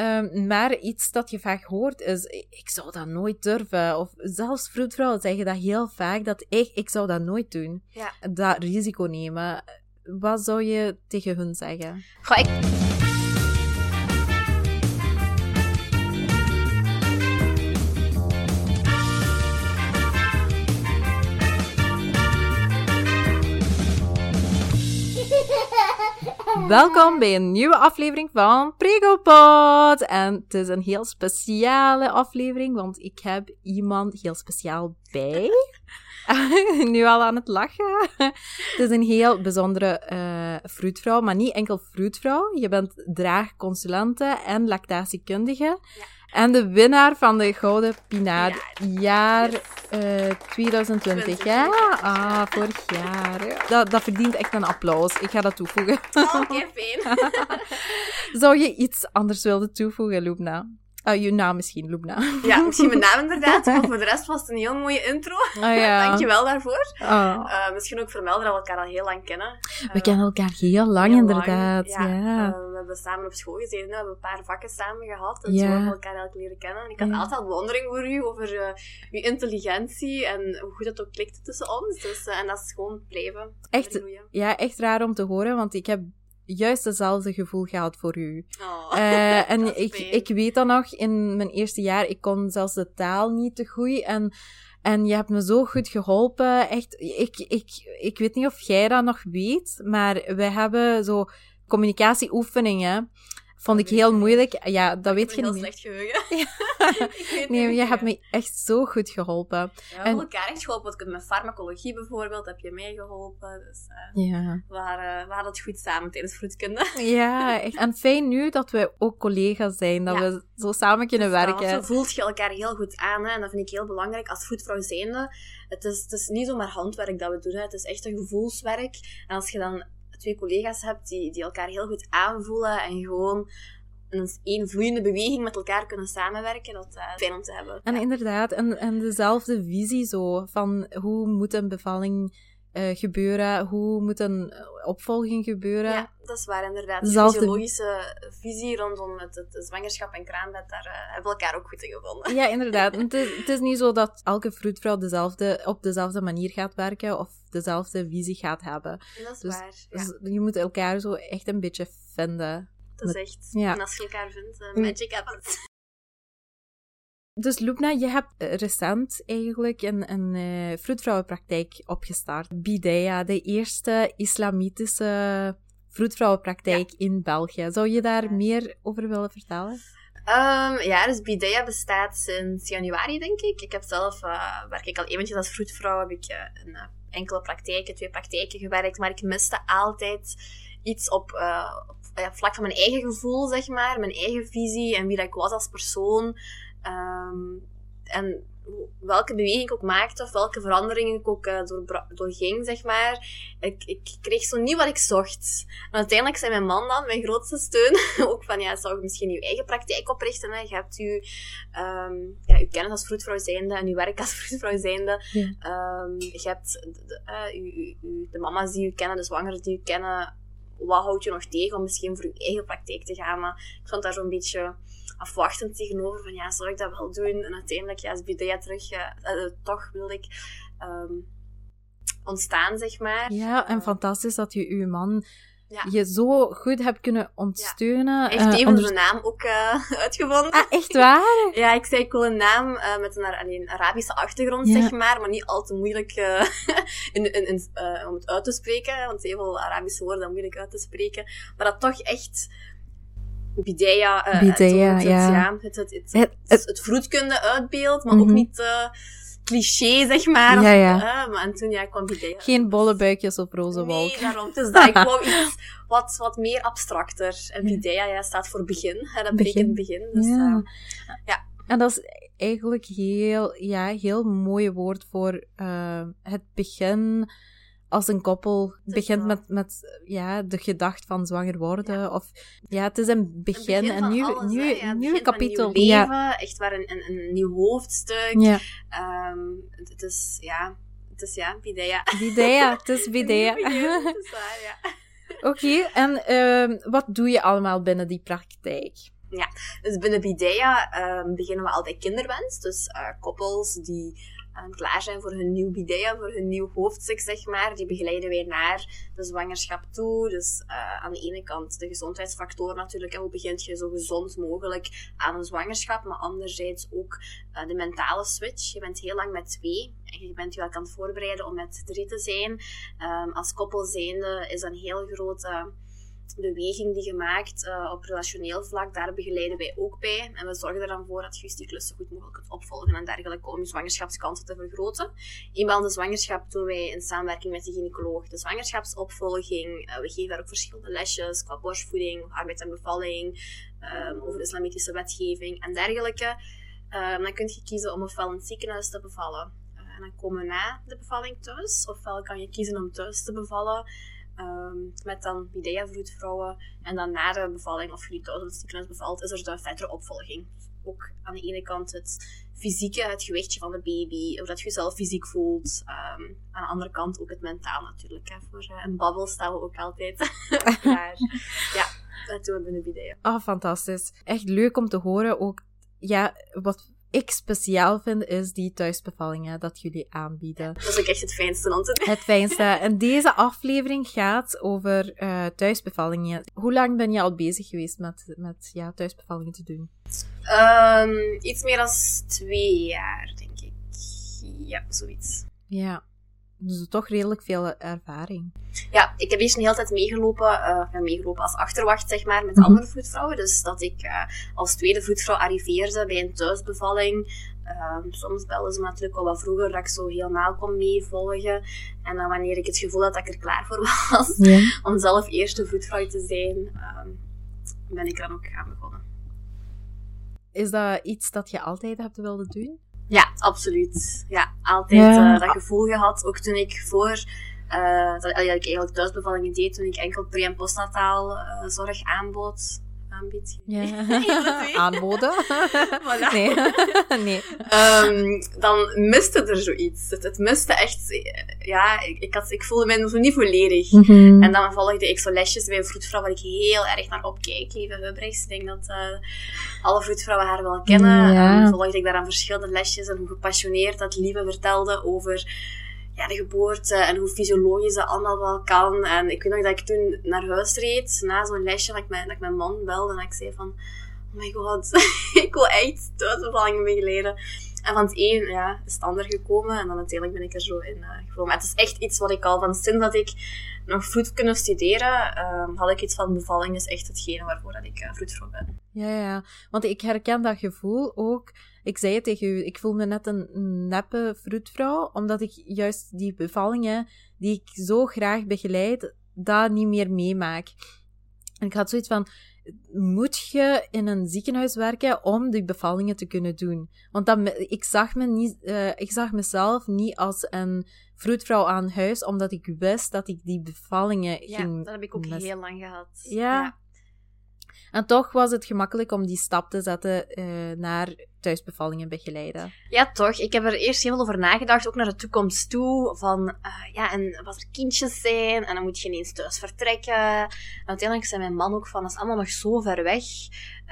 Ehm, maar iets dat je vaak hoort is, ik zou dat nooit durven. Of zelfs vroedvrouwen zeggen dat heel vaak, dat ik, ik zou dat nooit doen. Ja. Dat risico nemen. Wat zou je tegen hun zeggen? Goh, ik... Welkom bij een nieuwe aflevering van Pregopod. En het is een heel speciale aflevering, want ik heb iemand heel speciaal bij. nu al aan het lachen. Het is een heel bijzondere fruitvrouw, maar niet enkel fruitvrouw. Je bent draagconsulente en lactatiekundige. Ja. En de winnaar van de Gouden Pinaar jaar Yes. uh, 2020. Ja, ah, vorig jaar. Dat, dat verdient echt een applaus. Ik ga dat toevoegen. Oh, oké, fijn. Zou je iets anders willen toevoegen, Lubna? Uh, je naam misschien, Lubna. Ja, misschien mijn naam inderdaad. Maar voor de rest was het een heel mooie intro. Oh, ja. Dankjewel daarvoor. Oh. Uh, misschien ook vermelden dat we elkaar al heel lang kennen. We kennen elkaar heel lang, heel inderdaad. lang. Ja. Ja, uh, we hebben samen op school gezeten, we hebben een paar vakken samen gehad. En Ja. zo hebben we elkaar eigenlijk leren kennen. En ik had altijd al bewondering voor u, over uw intelligentie en hoe goed het ook klikte tussen ons. Dus, en dat is gewoon blijven. Echt? ja, echt raar om te horen, want ik heb juist hetzelfde gevoel gehad voor u. Oh, Eh, en dat ik, ik weet dan nog, in mijn eerste jaar, ik kon zelfs de taal niet te goed. En, en je hebt me zo goed geholpen. Echt, ik, ik, ik weet niet of jij dat nog weet, maar wij hebben zo communicatieoefeningen. Vond ik heel ik moeilijk. Ja, dat ik weet heb je niet heel meer. slecht geheugen. Ik Nee, je hebt me echt zo goed geholpen. Ja, we en- hebben elkaar echt geholpen. Want Met farmacologie bijvoorbeeld heb je mij geholpen. Dus eh, Ja. we, waren, we hadden het goed samen tijdens vroedkunde. Ja, echt. En fijn nu dat we ook collega's zijn, dat Ja. we zo samen kunnen Dus werken. Zo voelt je elkaar heel goed aan. Hè? En dat vind ik heel belangrijk als vroedvrouw zijnde. Het is, het is niet zomaar handwerk dat we doen. Hè? Het is echt een gevoelswerk. En als je dan twee collega's hebt die, die elkaar heel goed aanvoelen en gewoon in één vloeiende beweging met elkaar kunnen samenwerken, dat is fijn om te hebben. En Ja. inderdaad, en, en dezelfde visie zo, van hoe moet een bevalling eh, gebeuren, hoe moet een eh, opvolging gebeuren. Ja, dat is waar inderdaad. De Dezelfde- fysiologische visie rondom het, het zwangerschap en kraambed, daar eh, hebben we elkaar ook goed in gevonden. Ja, inderdaad. Het is, het is niet zo dat elke vroedvrouw dezelfde, op dezelfde manier gaat werken of dezelfde visie gaat hebben. Dat is Dus- waar. Ja, Dus je moet elkaar zo echt een beetje vinden. dat is echt. ja. En als je elkaar vindt, eh, Mm. magic happens. Dus Lubna, je hebt eh, recent eigenlijk een, een eh, vroedvrouwenpraktijk opgestart. Bidea, de eerste islamitische vroedvrouwenpraktijk in België. Zou je daar Ja. meer over willen vertellen? Ehm, ja, dus Bidea bestaat sinds januari, denk ik. Ik heb zelf, eh, werk ik al eventjes als vroedvrouw, heb ik eh, enkele praktijken, twee praktijken gewerkt, maar ik miste altijd iets op, op ja, vlak van mijn eigen gevoel, zeg maar, mijn eigen visie en wie dat ik was als persoon. Ehm, en welke beweging ik ook maakte, of welke veranderingen ik ook eh, doorbra- doorging, zeg maar. Ik, ik kreeg zo niet wat ik zocht. En uiteindelijk zei mijn man dan, mijn grootste steun, ook van, ja, zou je misschien je eigen praktijk oprichten? Hè? Je hebt je, ehm ja, je kennis als vroedvrouw zijnde en je werk als vroedvrouw zijnde. Ja. Ehm, je hebt de, de, eh, je- je- je- de mama's die je kennen, de zwangeren die je kennen. Wat houdt je nog tegen om misschien voor je eigen praktijk te gaan? Maar ik stond daar zo'n beetje afwachtend tegenover van, ja, zou ik dat wel doen? En uiteindelijk, ja, is Bidea terug, eh, toch wilde ik ehm, ontstaan, zeg maar. Ja, en Eh, fantastisch dat je uw man Ja. je zo goed hebt kunnen ondersteunen. Hij heeft eh, even onder- de naam ook uitgevonden. Ah, echt waar? Ja, ik zei ik wil een naam met een alleen Arabische achtergrond, Ja. zeg maar, maar niet al te moeilijk in, in, in, om het uit te spreken, want heel veel Arabische woorden zijn moeilijk uit te spreken, maar dat toch echt Bidea, eh, Bidea, het, ja. het, het, het, Het- het, het vroedkunde uitbeeld, maar ook Mhm. niet eh, cliché, zeg maar. Ja, ja. eh, maar en toen ja, kwam Bidea. Geen bolle buikjes op roze wolk. Nee, daarom. Is dat. Ik wou iets wat, wat meer abstracter. En Ja. Bidea ja, staat voor begin. Hè, dat betekent begin. Dus, Ja. eh, ja. En dat is eigenlijk heel, ja, heel mooi woord voor het begin als een koppel begint met, met ja, de gedachte van zwanger worden. Of, ja, het is een begin, Een begin een van nieuw, alles, nieuw, hè. Ja, het nieuw begin van een kapitel. nieuw leven, ja. echt waar een, een, een nieuw hoofdstuk. ja, Ehm, het, het is, ja, het is ja, Bidea. Bidea, het is Bidea. Oké, en ehm, wat doe je allemaal binnen die praktijk? Ja, dus binnen Bidea ehm, beginnen we altijd kinderwens. Dus uh, koppels die klaar zijn voor hun nieuw Bidea, voor hun nieuw hoofdstuk, zeg maar, die begeleiden wij naar de zwangerschap toe. Dus uh, aan de ene kant de gezondheidsfactor natuurlijk. En hoe begint je zo gezond mogelijk aan een zwangerschap, maar anderzijds ook de mentale switch. Je bent heel lang met twee en je bent je ook aan voorbereiden om met drie te zijn. Um, als koppel zijnde is een heel grote beweging die gemaakt uh, op relationeel vlak, daar begeleiden wij ook bij. En we zorgen er dan voor dat je cyclus zo goed mogelijk kunt opvolgen en dergelijke om je zwangerschapskansen te vergroten. Eenmaal de zwangerschap doen wij in samenwerking met de gynaecoloog de zwangerschapsopvolging. Uh, we geven daar ook verschillende lesjes qua borstvoeding, arbeid en bevalling, um, over islamitische wetgeving en dergelijke. Um, dan kun je kiezen om ofwel in ziekenhuis te bevallen. Uh, en dan komen we na de bevalling thuis. Ofwel kan je kiezen om thuis te bevallen. Um, met dan Bidea-vroedvrouwen. En dan na de bevalling, of jullie thuis het ziekenhuis bevalt, is er de verdere opvolging. Ook aan de ene kant het fysieke, het gewichtje van de baby, of dat je jezelf fysiek voelt. Um, aan de andere kant ook het mentaal natuurlijk. Hè. Voor uh, een babbel staan we ook altijd klaar. ja, dat doen we binnen Bidea. Oh, fantastisch. Echt leuk om te horen ook. Ja, wat ik speciaal vind, is die thuisbevallingen dat jullie aanbieden. Dat is ook echt het fijnste om te doen. Het fijnste. En deze aflevering gaat over uh, thuisbevallingen. Hoe lang ben je al bezig geweest met, met ja, thuisbevallingen te doen? Um, iets meer dan twee jaar, denk ik. Ja, zoiets. Ja. Dus toch redelijk veel ervaring. Ja, ik heb eerst een hele tijd meegelopen, uh, meegelopen als achterwacht, zeg maar, met mm andere vroedvrouwen. Dus dat ik uh, als tweede vroedvrouw arriveerde bij een thuisbevalling. Uh, soms belden ze natuurlijk al wat vroeger, dat ik zo helemaal kon meevolgen. En dan wanneer ik het gevoel had dat ik er klaar voor was, om zelf eerste vroedvrouw te zijn, ehm, ben ik dan ook gaan begonnen. Is dat iets dat je altijd hebt willen doen? Ja, absoluut. Ja, altijd ja. Uh, dat gevoel gehad. Ook toen ik voor, uh, dat, dat ik eigenlijk thuisbevallingen deed, toen ik enkel pre- en postnataal uh, zorg aanbood. Ja. Aanboden? voilà. Nee. nee. Um, dan miste er zoiets. Het, het miste echt, ja, ik, ik, had, ik voelde me nog niet volledig. Mm -hmm. En dan volgde ik zo lesjes bij een vroedvrouw waar ik heel erg naar opkijk. Lieve Hubbrechts, ik denk dat alle vroedvrouwen haar wel kennen. Ja. En volgde ik daar aan verschillende lesjes en hoe gepassioneerd dat Lieve vertelde over ja, de geboorte en hoe fysiologisch dat allemaal wel kan. En ik weet nog dat ik toen naar huis reed, na zo'n lesje, dat ik, mijn, dat ik mijn man belde en dat ik zei van, oh my god, ik wil echt thuisbevallingen begeleiden. En van het een ja, is het ander gekomen en dan uiteindelijk ben ik er zo in uh, gekomen. Het is echt iets wat ik al van sinds dat ik nog vroeg kunnen studeren, uh, had ik iets van bevalling is echt hetgene waarvoor dat ik uh, vroedvrouw ben. Ja, ja, want ik herken dat gevoel ook. Ik zei het tegen u, ik voel me net een neppe vroedvrouw, omdat ik juist die bevallingen die ik zo graag begeleid, dat niet meer meemaak. En ik had zoiets van, moet je in een ziekenhuis werken om die bevallingen te kunnen doen? Want dat, ik, zag me niet, uh, ik zag mezelf niet als een vroedvrouw aan huis, omdat ik wist dat ik die bevallingen ja, ging... dat heb ik ook heel lang gehad. Ja. ja. En toch was het gemakkelijk om die stap te zetten uh, naar thuisbevallingen begeleiden. Ja, toch. Ik heb er eerst heel veel over nagedacht, ook naar de toekomst toe. Van, uh, ja, en wat er kindjes zijn, en dan moet je ineens thuis vertrekken. En uiteindelijk zei mijn man ook van, dat is allemaal nog zo ver weg.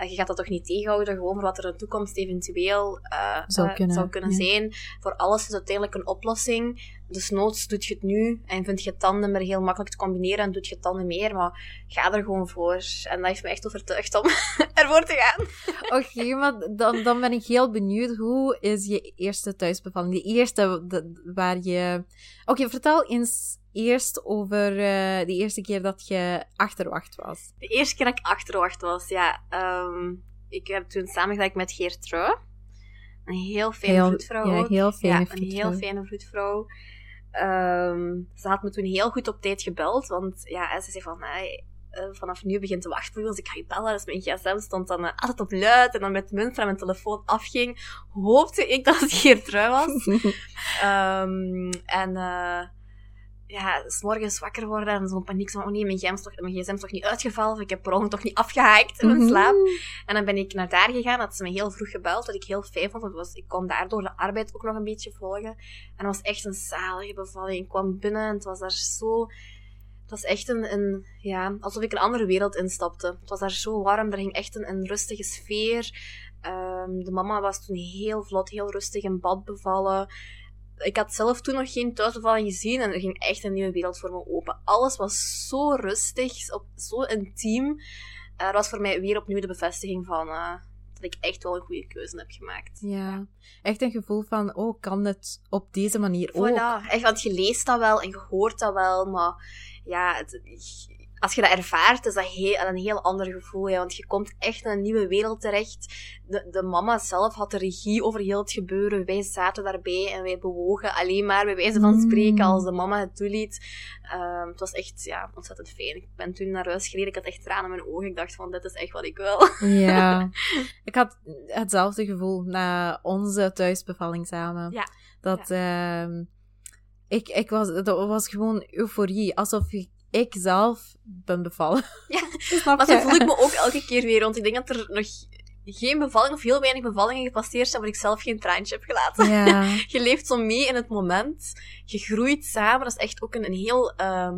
Uh, je gaat dat toch niet tegenhouden, gewoon wat er in de toekomst eventueel zou kunnen, zou kunnen ja. zijn. Voor alles is uiteindelijk een oplossing. Dus noods doet je het nu en vind je tanden maar heel makkelijk te combineren en doet je tanden meer, maar ga er gewoon voor. En dat heeft me echt overtuigd om ervoor te gaan. Oké, okay, maar dan, dan ben ik heel benieuwd. Hoe is je eerste thuisbevalling? De eerste de, waar je... Oké, okay, vertel eens eerst over uh, de eerste keer dat je achterwacht was. De eerste keer dat ik achterwacht was, ja. Um, ik heb toen samengewerkt met Geert Trui. Een heel fijne vroedvrouw ja, heel fijne ja, een heel fijne vroedvrouw. Um, ze had me toen heel goed op tijd gebeld, want ja, ze zei van, hey, uh, vanaf nu begint de wachtwoord, dus ik ga je bellen. Dus mijn gsm stond dan uh, altijd op luid en dan met munt en mijn telefoon afging, hoopte ik dat het Geert Trui was. um, en uh, ja, s morgens wakker worden en zo'n paniek van, oh nee, mijn gsm, is toch, mijn gsm is toch niet uitgevallen, of ik heb per ongeluk toch niet afgehaakt in mijn slaap. En dan ben ik naar daar gegaan, had ze me heel vroeg gebeld, wat ik heel fijn vond, want was, ik kon daardoor de arbeid ook nog een beetje volgen. En het was echt een zalige bevalling. Ik kwam binnen en het was daar zo Het was echt een, ja, alsof ik een andere wereld instapte. Het was daar zo warm, er ging echt een, rustige sfeer. Ehm, de mama was toen heel vlot, heel rustig in bad bevallen. Ik had zelf toen nog geen thuisbevalling gezien en er ging echt een nieuwe wereld voor me open. Alles was zo rustig, zo intiem. Uh, dat was voor mij weer opnieuw de bevestiging van uh, dat ik echt wel een goede keuze heb gemaakt. Ja, echt een gevoel van, oh, kan het op deze manier ook? Voilà, echt, want je leest dat wel en je hoort dat wel, maar ja, het, als je dat ervaart, is dat heel, een heel ander gevoel. Ja, want je komt echt in een nieuwe wereld terecht. De, de mama zelf had de regie over heel het gebeuren. Wij zaten daarbij en wij bewogen alleen maar bij wijze van spreken als de mama het toeliet. Um, het was echt ja, ontzettend fijn. Ik ben toen naar huis gereden. Ik had echt tranen in mijn ogen. Ik dacht van, dit is echt wat ik wil. Ja. ik had hetzelfde gevoel na onze thuisbevalling samen. Ja. Dat... Ja. Uh, ik, ik was, dat was gewoon euforie. Alsof ik ik zelf ben bevallen. Ja, maar zo voel ik me ook elke keer weer. Want ik denk dat er nog geen bevalling of heel weinig bevallingen gepasseerd zijn waar ik zelf geen traantje heb gelaten. Ja. je leeft zo mee in het moment. Je groeit samen. Dat is echt ook een, een heel uh,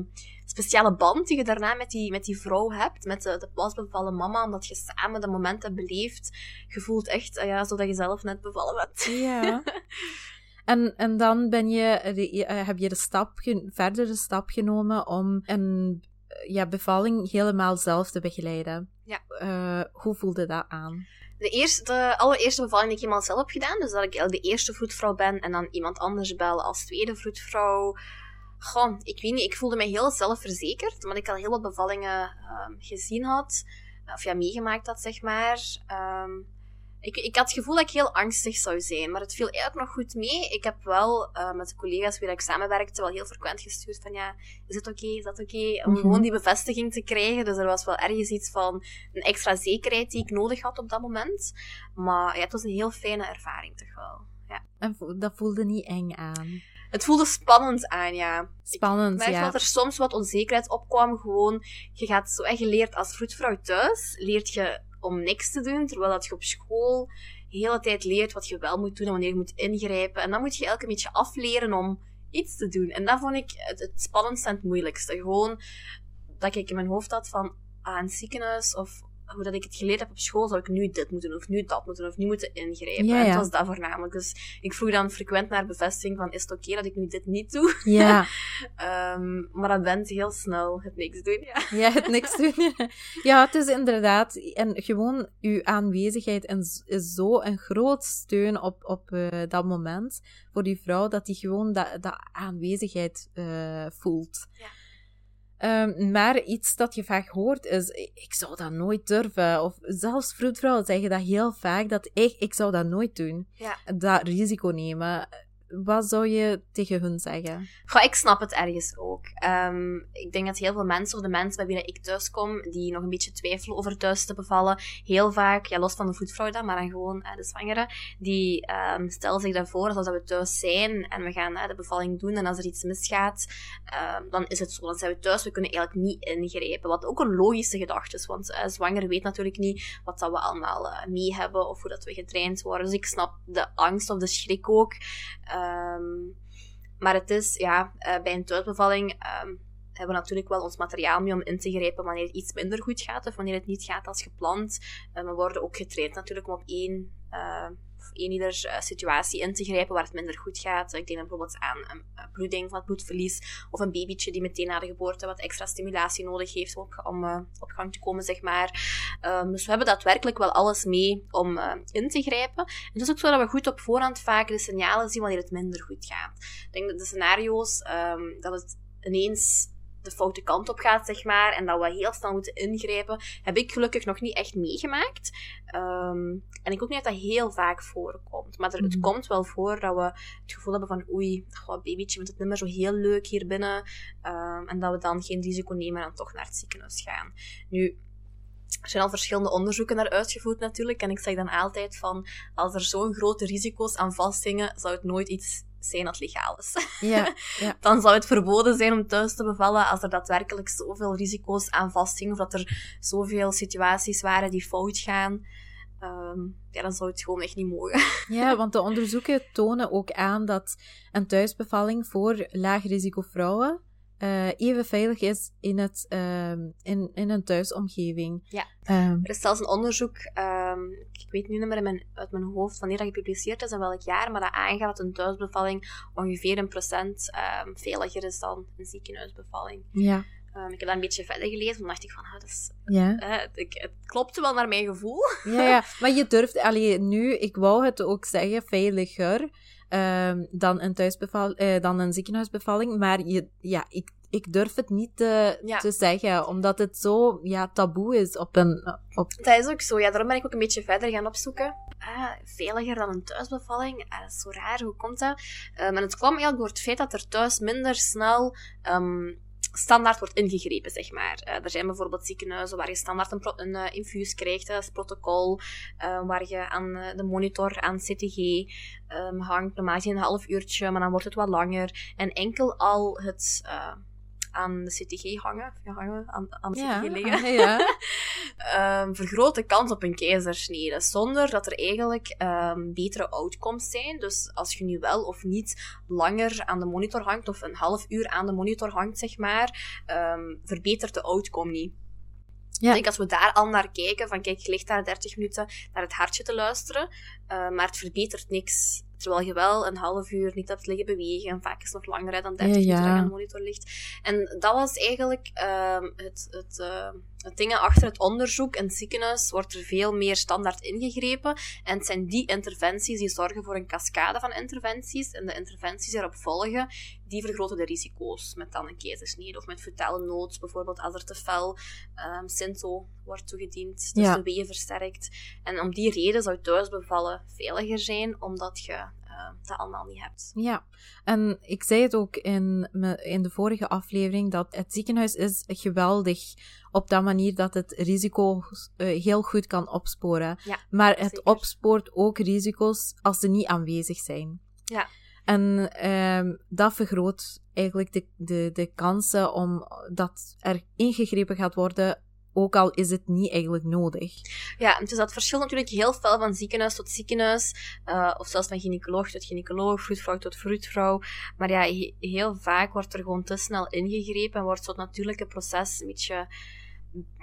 speciale band die je daarna met die, met die vrouw hebt. Met de, de pasbevallen mama. Omdat je samen dat moment hebt beleefd. Je voelt echt uh, ja, zodat je zelf net bevallen bent. Ja. En, en dan ben je, de, eh, heb je de stap, verder de stap genomen om een ja, bevalling helemaal zelf te begeleiden. Ja. Uh, hoe voelde dat aan? De, eerste, de allereerste bevalling die ik helemaal zelf heb gedaan, dus dat ik de eerste vroedvrouw ben en dan iemand anders bel als tweede vroedvrouw. Goh, ik weet niet, ik voelde me heel zelfverzekerd, omdat ik al heel wat bevallingen um, gezien had, of ja, meegemaakt had, zeg maar. Um, ik, ik had het gevoel dat ik heel angstig zou zijn, maar het viel eigenlijk nog goed mee. Ik heb wel uh, met de collega's waar ik samenwerkte wel heel frequent gestuurd van ja, is het oké, is dat oké? Om mm -hmm. gewoon die bevestiging te krijgen. Dus er was wel ergens iets van een extra zekerheid die ik nodig had op dat moment. Maar ja, het was een heel fijne ervaring toch wel. Ja. En dat voelde niet eng aan? Het voelde spannend aan, ja. Spannend, ik merk ja. dat er soms wat onzekerheid opkwam. Gewoon, je gaat zo, en je leert als vroedvrouw thuis, leert je om niks te doen, terwijl dat je op school de hele tijd leert wat je wel moet doen en wanneer je moet ingrijpen. En dan moet je elke beetje afleren om iets te doen. En dat vond ik het, het spannendste en het moeilijkste. Gewoon dat ik in mijn hoofd had van aan ah, ziekenhuis of hoe dat ik het geleerd heb op school, zou ik nu dit moeten of nu dat moeten of nu moeten ingrijpen. Ja, ja. En het was dat voornamelijk. Dus ik vroeg dan frequent naar bevestiging van, is het oké okay dat ik nu dit niet doe? Ja. um, maar dat bent heel snel het niks doen, ja. Ja, het niks doen. ja, het is inderdaad, en gewoon uw aanwezigheid is zo een groot steun op, op uh, dat moment voor die vrouw, dat die gewoon dat, dat aanwezigheid uh, voelt. Ja. Um, maar iets dat je vaak hoort is, ik zou dat nooit durven. Of zelfs vroedvrouwen zeggen dat heel vaak, dat ik, ik zou dat nooit doen. Ja. Dat risico nemen. Wat zou je tegen hun zeggen? Goh, ik snap het ergens ook. Um, ik denk dat heel veel mensen, of de mensen bij wie ik thuis kom, die nog een beetje twijfelen over thuis te bevallen, heel vaak, ja, los van de voetvrouw dan, maar dan gewoon uh, de zwangere, die um, stellen zich daarvoor als we thuis zijn en we gaan uh, de bevalling doen en als er iets misgaat, uh, dan is het zo, dan zijn we thuis, we kunnen eigenlijk niet ingrijpen. Wat ook een logische gedachte is, want uh, zwanger weet natuurlijk niet wat dat we allemaal mee hebben of hoe dat we getraind worden. Dus ik snap de angst of de schrik ook. Um, maar het is, ja, uh, bij een thuisbevalling um, hebben we natuurlijk wel ons materiaal mee om in te grijpen wanneer het iets minder goed gaat of wanneer het niet gaat als gepland. Uh, we worden ook getraind natuurlijk om op één, uh, één ieder situatie in te grijpen waar het minder goed gaat. Ik denk bijvoorbeeld aan een, bloeding van het bloedverlies of een babytje die meteen na de geboorte wat extra stimulatie nodig heeft om om op gang te komen, zeg maar. Um, dus we hebben daadwerkelijk wel alles mee om in te grijpen. En het is ook zo dat we goed op voorhand vaak de signalen zien wanneer het minder goed gaat. Ik denk dat de scenario's, um, dat het ineens de foute kant op gaat, zeg maar, en dat we heel snel moeten ingrijpen, heb ik gelukkig nog niet echt meegemaakt. Um, en ik ook niet dat dat heel vaak voorkomt. Maar er, het mm. komt wel voor dat we het gevoel hebben van oei, goh, babytje vindt het niet meer zo heel leuk hier binnen. Um, en dat we dan geen risico nemen en toch naar het ziekenhuis gaan. Nu, er zijn al verschillende onderzoeken naar uitgevoerd natuurlijk. En ik zeg dan altijd van, als er zo'n grote risico's aan vasthingen, zou het nooit iets zijn dat legaal is. Ja, ja. Dan zou het verboden zijn om thuis te bevallen als er daadwerkelijk zoveel risico's aan vasthingen, of dat er zoveel situaties waren die fout gaan. Um, ja, dan zou het gewoon echt niet mogen. Ja, want de onderzoeken tonen ook aan dat een thuisbevalling voor laag eh, even veilig is in, het, ehm, in, in een thuisomgeving. Ja. Ehm, Er is zelfs een onderzoek, ehm, ik weet nu niet meer in mijn, uit mijn hoofd wanneer dat gepubliceerd is en welk jaar, maar dat aangaat dat een thuisbevalling ongeveer een procent veiliger is dan een ziekenhuisbevalling. ja, ik heb dat een beetje verder gelezen, toen dacht ik van, ah, dat is, ja. eh, het klopt wel naar mijn gevoel. Ja, ja, maar je durft, allee, nu, ik wou het ook zeggen, veiliger ehm, dan, een thuisbeval, eh, dan een ziekenhuisbevalling, maar je, ja, ik, ik durf het niet te, Ja. te zeggen, omdat het zo ja, taboe is op een... Op, Dat is ook zo. Ja, daarom ben ik ook een beetje verder gaan opzoeken. Ah, veiliger dan een thuisbevalling. Ah, dat is zo raar. Hoe komt dat? Ehm, en het kwam eigenlijk door het feit dat er thuis minder snel ehm, standaard wordt ingegrepen, zeg maar. Eh, er zijn bijvoorbeeld ziekenhuizen waar je standaard een, een eh, infuus krijgt, is protocol, eh, waar je aan de monitor aan CTG ehm, hangt. Normaal gezien een half uurtje, maar dan wordt het wat langer. En enkel al het... aan de CTG hangen, ja, hangen aan, aan de ja, CTG liggen, ja. ehm, vergroot de kans op een keizersnede. Zonder dat er eigenlijk ehm, betere outcomes zijn. Dus als je nu wel of niet langer aan de monitor hangt, of een half uur aan de monitor hangt, zeg maar, ehm, verbetert de outcome niet. Ja. Ik denk als we daar al naar kijken, van kijk, je ligt daar 30 minuten naar het hartje te luisteren, eh, maar het verbetert niks. Terwijl je wel een half uur niet hebt liggen bewegen. En vaak is het nog langer hè, dan 30 Ja, ja. minuten dat je aan de monitor ligt. En dat was eigenlijk ehm, het, het, eh, het ding achter het onderzoek. In het ziekenhuis wordt er veel meer standaard ingegrepen. En het zijn die interventies die zorgen voor een cascade van interventies. En de interventies die erop volgen, die vergroten de risico's. Met dan een keizersnede of met fetale nood, bijvoorbeeld als er te fel ehm Sinto wordt toegediend. Dus Ja. de weeën versterkt. En om die reden zou thuisbevallen veiliger zijn, omdat je ehm, dat allemaal niet hebt. Ja, en ik zei het ook in, me- in de vorige aflevering, dat het ziekenhuis is geweldig op dat manier dat het risico eh, heel goed kan opsporen. Ja, maar het zeker. opspoort ook risico's als ze niet aanwezig zijn. Ja. En ehm, dat vergroot eigenlijk de, de, de kansen om dat er ingegrepen gaat worden, ook al is het niet eigenlijk nodig. Ja, dus dat verschilt natuurlijk heel veel van ziekenhuis tot ziekenhuis. eh, of zelfs van gynaecoloog tot gynaecoloog, vroedvrouw tot vroedvrouw. Maar ja, he- heel vaak wordt er gewoon te snel ingegrepen en wordt zo'n natuurlijke proces een beetje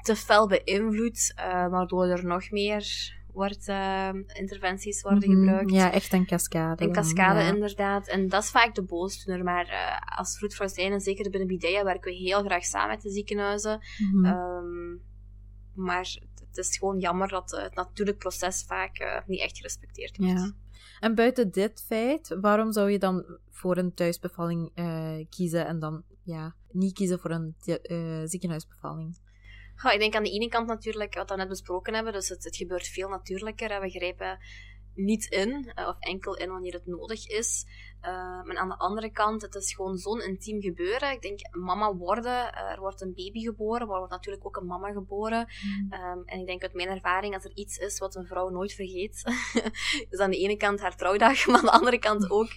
te fel beïnvloed, eh, waardoor er nog meer wordt, eh, interventies worden Mhm. gebruikt. Ja, echt een cascade. Een cascade, ja. inderdaad. En dat is vaak de boosdoener. Maar eh, als vroedvrouw zijn, en zeker binnen Bideia, werken we heel graag samen met de ziekenhuizen. Mhm. Ehm, maar het is gewoon jammer dat eh, het natuurlijk proces vaak eh, niet echt gerespecteerd wordt. Ja. En buiten dit feit, waarom zou je dan voor een thuisbevalling kiezen en dan ja, niet kiezen voor een ziekenhuisbevalling? Goh, ik denk aan de ene kant natuurlijk wat we net besproken hebben. Dus het, het gebeurt veel natuurlijker. We grijpen niet in, eh, of enkel in wanneer het nodig is. Eh, maar aan de andere kant, het is gewoon zo'n intiem gebeuren. Ik denk, mama worden, eh, er wordt een baby geboren, maar er wordt natuurlijk ook een mama geboren. Ehm, en ik denk uit mijn ervaring, als er iets is wat een vrouw nooit vergeet, is aan de ene kant haar trouwdag, maar aan de andere kant ook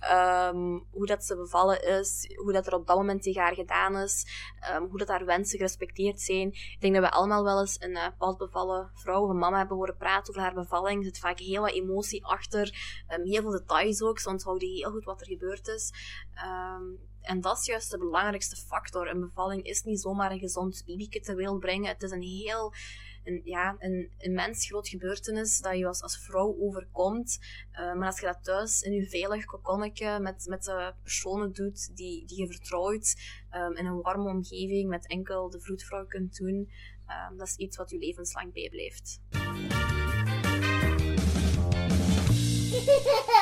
ehm, hoe dat ze bevallen is, hoe dat er op dat moment tegen haar gedaan is, ehm, hoe dat haar wensen gerespecteerd zijn. Ik denk dat we allemaal wel eens een uh, pas bevallen vrouw of een mama hebben horen praten over haar bevalling. Er zit vaak heel wat emotie achter, heel veel details ook. Ze onthouden heel goed wat er gebeurd is. Ehm, en dat is juist de belangrijkste factor. Een bevalling is niet zomaar een gezond babyke te wereld brengen. Het is een heel een, ja, een immens groot gebeurtenis dat je als, als vrouw overkomt. Uh, maar als je dat thuis in je veilig kokonnetje met, met de personen doet die, die je vertrouwt, um, in een warme omgeving met enkel de vroedvrouw kunt doen, dat is iets wat je levenslang bijblijft.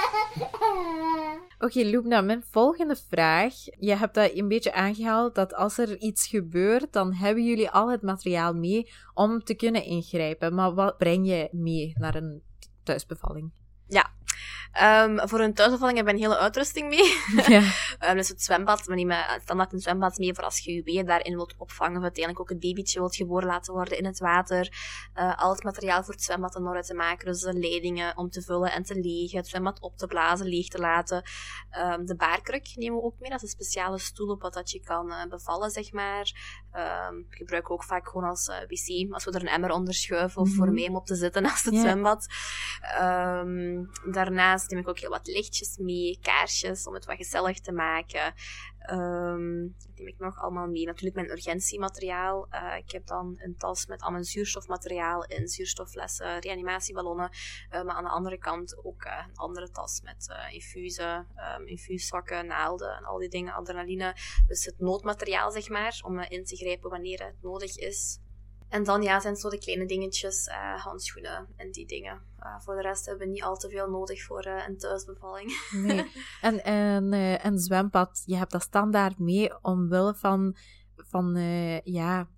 Oké, okay, Loepna, mijn volgende vraag. Je hebt dat een beetje aangehaald dat als er iets gebeurt, dan hebben jullie al het materiaal mee om te kunnen ingrijpen. Maar wat breng je mee naar een thuisbevalling? Ja, Um, voor een thuisbevalling hebben we een hele uitrusting mee. Ja. um, dus het zwembad, we nemen standaard een zwembad mee voor als je je weeën daarin wilt opvangen. Of uiteindelijk ook het babytje wilt geboren laten worden in het water. Uh, al het materiaal voor het zwembad in orde te maken. Dus de leidingen om te vullen en te legen. Het zwembad op te blazen, leeg te laten. Um, de baarkruk nemen we ook mee. Dat is een speciale stoel op wat dat je kan uh, bevallen, zeg maar. Gebruiken we ook vaak gewoon als uh, wc. Als we er een emmer onder schuiven. Of mm -hmm. voor mij om op te zitten naast het yeah. zwembad. Um, daarnaast neem ik ook heel wat lichtjes mee, kaarsjes, om het wat gezellig te maken. Um, neem ik nog allemaal mee? Natuurlijk mijn urgentiemateriaal. Uh, ik heb dan een tas met al mijn zuurstofmateriaal in, zuurstofflessen, reanimatieballonnen. Uh, maar aan de andere kant ook uh, een andere tas met infusen, um, infuuszakken, naalden en al die dingen, adrenaline. Dus het noodmateriaal, zeg maar, om in te grijpen wanneer het nodig is. En dan ja, zijn zo de kleine dingetjes, uh, handschoenen en die dingen. Uh, voor de rest hebben we niet al te veel nodig voor uh, een thuisbevalling. Nee. En, en een zwembad, je hebt dat standaard mee omwille van, van ja,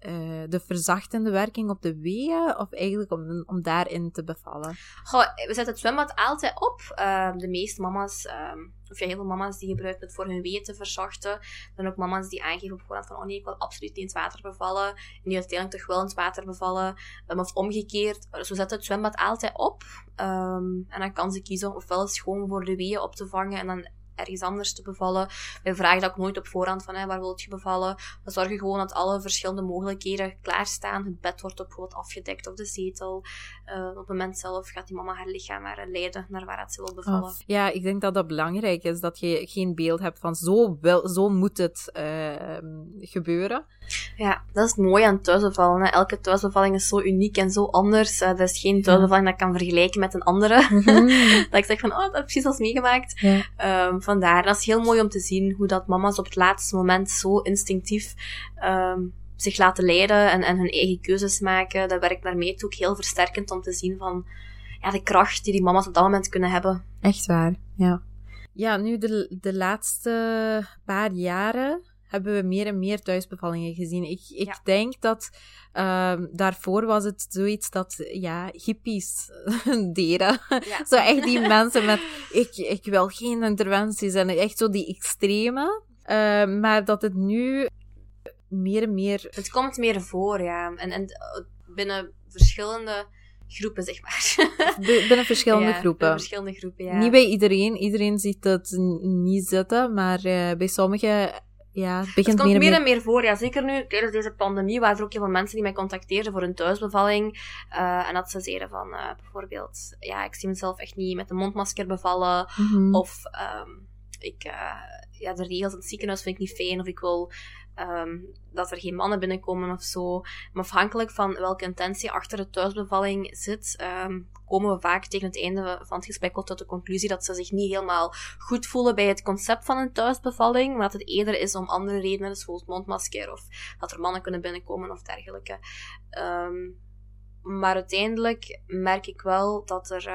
uh, de verzachtende werking op de weeën, of eigenlijk om, om daarin te bevallen? Goh, we zetten het zwembad altijd op. Uh, de meeste mama's, um, of ja, heel veel mama's, die gebruiken het voor hun weeën te verzachten. Dan ook mama's die aangeven op voorhand van, oh nee, ik wil absoluut niet in het water bevallen. En die uiteindelijk toch wel in het water bevallen. Um, of omgekeerd. Dus we zetten het zwembad altijd op. En dan kan ze kiezen ofwel schoon voor de weeën op te vangen en dan ergens anders te bevallen. Wij vragen dat ook nooit op voorhand van hè, waar wilt je bevallen. We zorgen gewoon dat alle verschillende mogelijkheden klaarstaan. Het bed wordt op bijvoorbeeld afgedekt of de zetel. Uh, op het moment zelf gaat die mama haar lichaam maar leiden naar waar ze wil bevallen. ja, ik denk dat dat belangrijk is. Dat je geen beeld hebt van zo, wel, zo moet het uh, gebeuren. Ja, dat is het mooie aan thuisbevallen. Hè. Elke thuisbevalling is zo uniek en zo anders. Uh, er is geen thuisbevalling dat ik kan vergelijken met een andere. Mm -hmm. dat ik zeg van, oh, dat heb ik precies als meegemaakt. Ja. Um, vandaar. Dat is heel mooi om te zien hoe dat mama's op het laatste moment zo instinctief um, zich laten leiden en, en hun eigen keuzes maken. Dat werkt daarmee ook heel versterkend om te zien van ja, de kracht die die mama's op dat moment kunnen hebben. Echt waar, ja. Ja, nu de, de laatste paar jaren hebben we meer en meer thuisbevallingen gezien. Ik, ik ja. denk dat um, daarvoor was het zoiets dat ja, hippies deden. Ja. zo echt die mensen met ik, ik wil geen interventies en echt zo die extreme. Uh, maar dat het nu meer en meer. Het komt meer voor, ja. En, en binnen verschillende groepen, zeg maar. binnen verschillende ja, groepen. Binnen verschillende groepen, ja. Niet bij iedereen. Iedereen ziet het niet zitten, maar uh, bij sommigen ja, het begint het komt meer, en meer, voor. Ja, zeker nu, tijdens deze pandemie, waren er ook heel veel mensen die mij contacteerden voor een thuisbevalling. Uh, en dat ze zeiden van, uh, bijvoorbeeld, ja, ik zie mezelf echt niet met een mondmasker bevallen. Mm -hmm. Of, um, ik, uh, ja, de regels in het ziekenhuis vind ik niet fijn. Of ik wil um, dat er geen mannen binnenkomen of zo. Maar afhankelijk van welke intentie achter de thuisbevalling zit, um, komen we vaak tegen het einde van het gesprek tot de conclusie dat ze zich niet helemaal goed voelen bij het concept van een thuisbevalling, maar dat het eerder is om andere redenen, zoals mondmasker of dat er mannen kunnen binnenkomen of dergelijke. Um, maar uiteindelijk merk ik wel dat er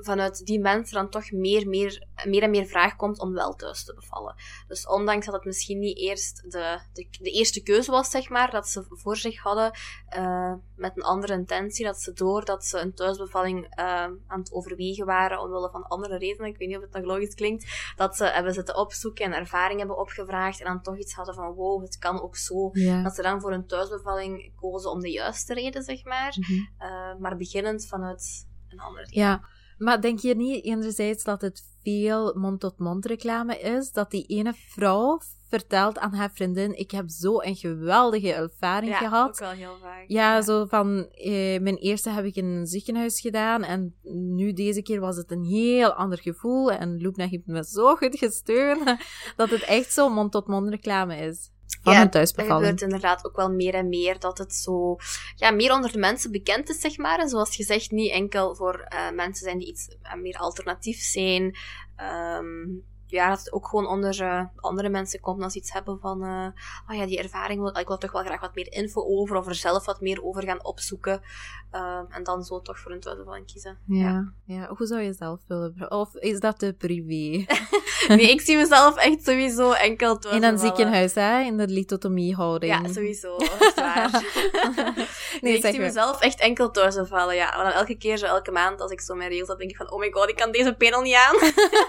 vanuit die mensen dan toch meer, meer, meer en meer vraag komt om wel thuis te bevallen. Dus ondanks dat het misschien niet eerst de, de, de eerste keuze was, zeg maar, dat ze voor zich hadden, uh, met een andere intentie, dat ze doordat ze een thuisbevalling uh, aan het overwegen waren, omwille van andere redenen, ik weet niet of het nog logisch klinkt, dat ze hebben zitten opzoeken en ervaring hebben opgevraagd en dan toch iets hadden van, wow, het kan ook zo. Ja. Dat ze dan voor een thuisbevalling kozen om de juiste reden, zeg maar. Mm -hmm. uh, maar beginnend vanuit een andere reden. Ja. Maar denk je niet enerzijds dat het veel mond-tot-mond reclame is? Dat die ene vrouw vertelt aan haar vriendin: Ik heb zo een geweldige ervaring ja, gehad. Ook wel heel vaak. Ja, ja. zo van: eh, Mijn eerste heb ik in een ziekenhuis gedaan. En nu deze keer was het een heel ander gevoel. En Loepna heeft me zo goed gesteund. dat het echt zo mond-tot-mond reclame is. Van ja, een thuisbevalling. Het gebeurt inderdaad ook wel meer en meer dat het zo ja, meer onder de mensen bekend is, zeg maar. En zoals gezegd, niet enkel voor uh, mensen zijn die iets uh, meer alternatief zijn. Um, ja, dat het ook gewoon onder uh, andere mensen komt als ze iets hebben van, uh, oh ja, die ervaring, wil, ik wil toch wel graag wat meer info over, of er zelf wat meer over gaan opzoeken. Uh, en dan zo toch voor een thuisbevalling kiezen. Ja, ja. ja. Hoe zou je zelf willen? Of is dat te privé? nee, ik zie mezelf echt sowieso enkel In een ziekenhuis, hè? In de lithotomiehouding. Ja, sowieso. Nee, ik zie mezelf echt enkel thuisbevallen, ja. Maar dan elke keer, zo elke maand, als ik zo mijn regels heb, denk ik van, oh my god, ik kan deze panel niet aan.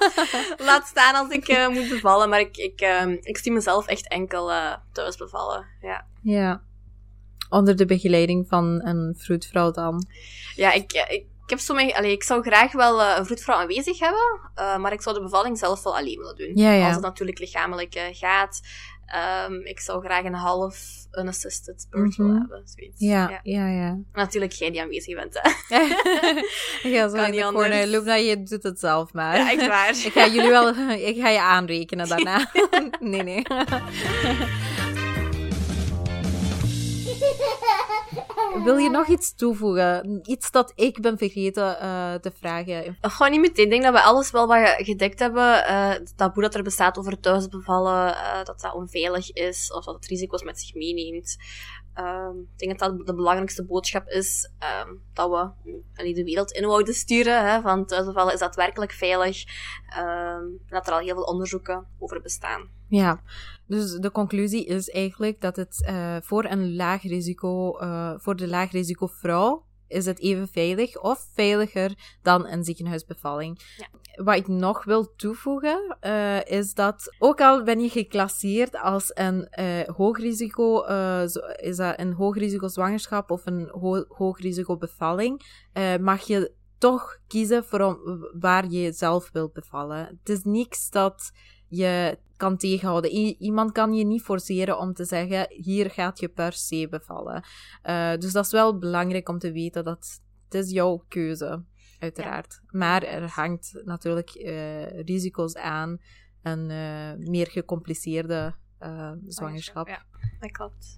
Laat staan als ik uh, moet bevallen. Maar ik, ik, uh, ik zie mezelf echt enkel uh, thuis bevallen. Ja. ja. Onder de begeleiding van een vroedvrouw dan? Ja, ik, ik, ik heb zo mijn, allee, ik zou graag wel een vroedvrouw aanwezig hebben. maar ik zou de bevalling zelf wel alleen willen doen. Ja, ja. Als het natuurlijk lichamelijk gaat. Ehm, ik zou graag een half unassisted birth Mhm. hebben. Zoiets. Ja, ja, ja. Natuurlijk jij die aanwezig bent. Hè. ja, zo Kan in niet de anders. Loop je doet het zelf maar. Ja, echt waar. ik ga jullie wel... Ik ga je aanrekenen daarna. nee, nee. Wil je nog iets toevoegen? Iets dat ik ben vergeten eh, te vragen. Gewoon niet meteen. Ik denk dat we alles wel wat gedekt hebben. Eh het taboe dat er bestaat over thuisbevallen, eh, dat dat onveilig is, of dat het risico's met zich meeneemt. Ehm, ik denk dat dat de belangrijkste boodschap is, ehm, dat we allee, de wereld in wouden sturen. Hè, van thuisbevallen is daadwerkelijk veilig. Ehm, en dat er al heel veel onderzoeken over bestaan. Ja, dus de conclusie is eigenlijk dat het eh, voor een laag risico, eh, voor de laag risico vrouw, is het even veilig of veiliger dan een ziekenhuisbevalling. Ja. Wat ik nog wil toevoegen, eh, is dat ook al ben je geclasseerd als een hoog risico, is dat een hoog risico zwangerschap of een ho hoog risico bevalling, mag je toch kiezen voor om- waar je zelf wilt bevallen. Het is niks dat je kan tegenhouden. I- iemand kan je niet forceren om te zeggen, hier gaat je per se bevallen. Eh, dus dat is wel belangrijk om te weten dat het is jouw keuze, uiteraard. Maar er hangt natuurlijk eh, risico's aan een eh, meer gecompliceerde zwangerschap. Ja, dat klopt.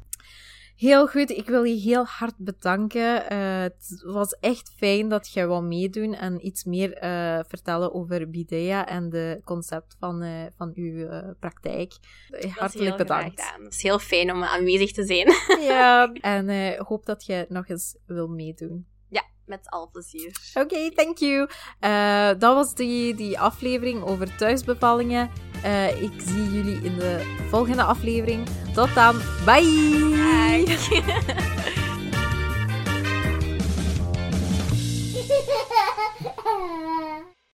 Heel goed, ik wil je heel hard bedanken. Eh, het was echt fijn dat je wou meedoen en iets meer eh, vertellen over Bidea en de concept van, eh, van uw praktijk. Hartelijk bedankt. Het is heel fijn om aanwezig te zijn. Ja, en hoop dat je nog eens wil meedoen. Met al plezier. Oké, thank you. Eh, dat was die, die aflevering over thuisbevallingen. Eh, ik zie jullie in de volgende aflevering. Tot dan. Bye. Bye.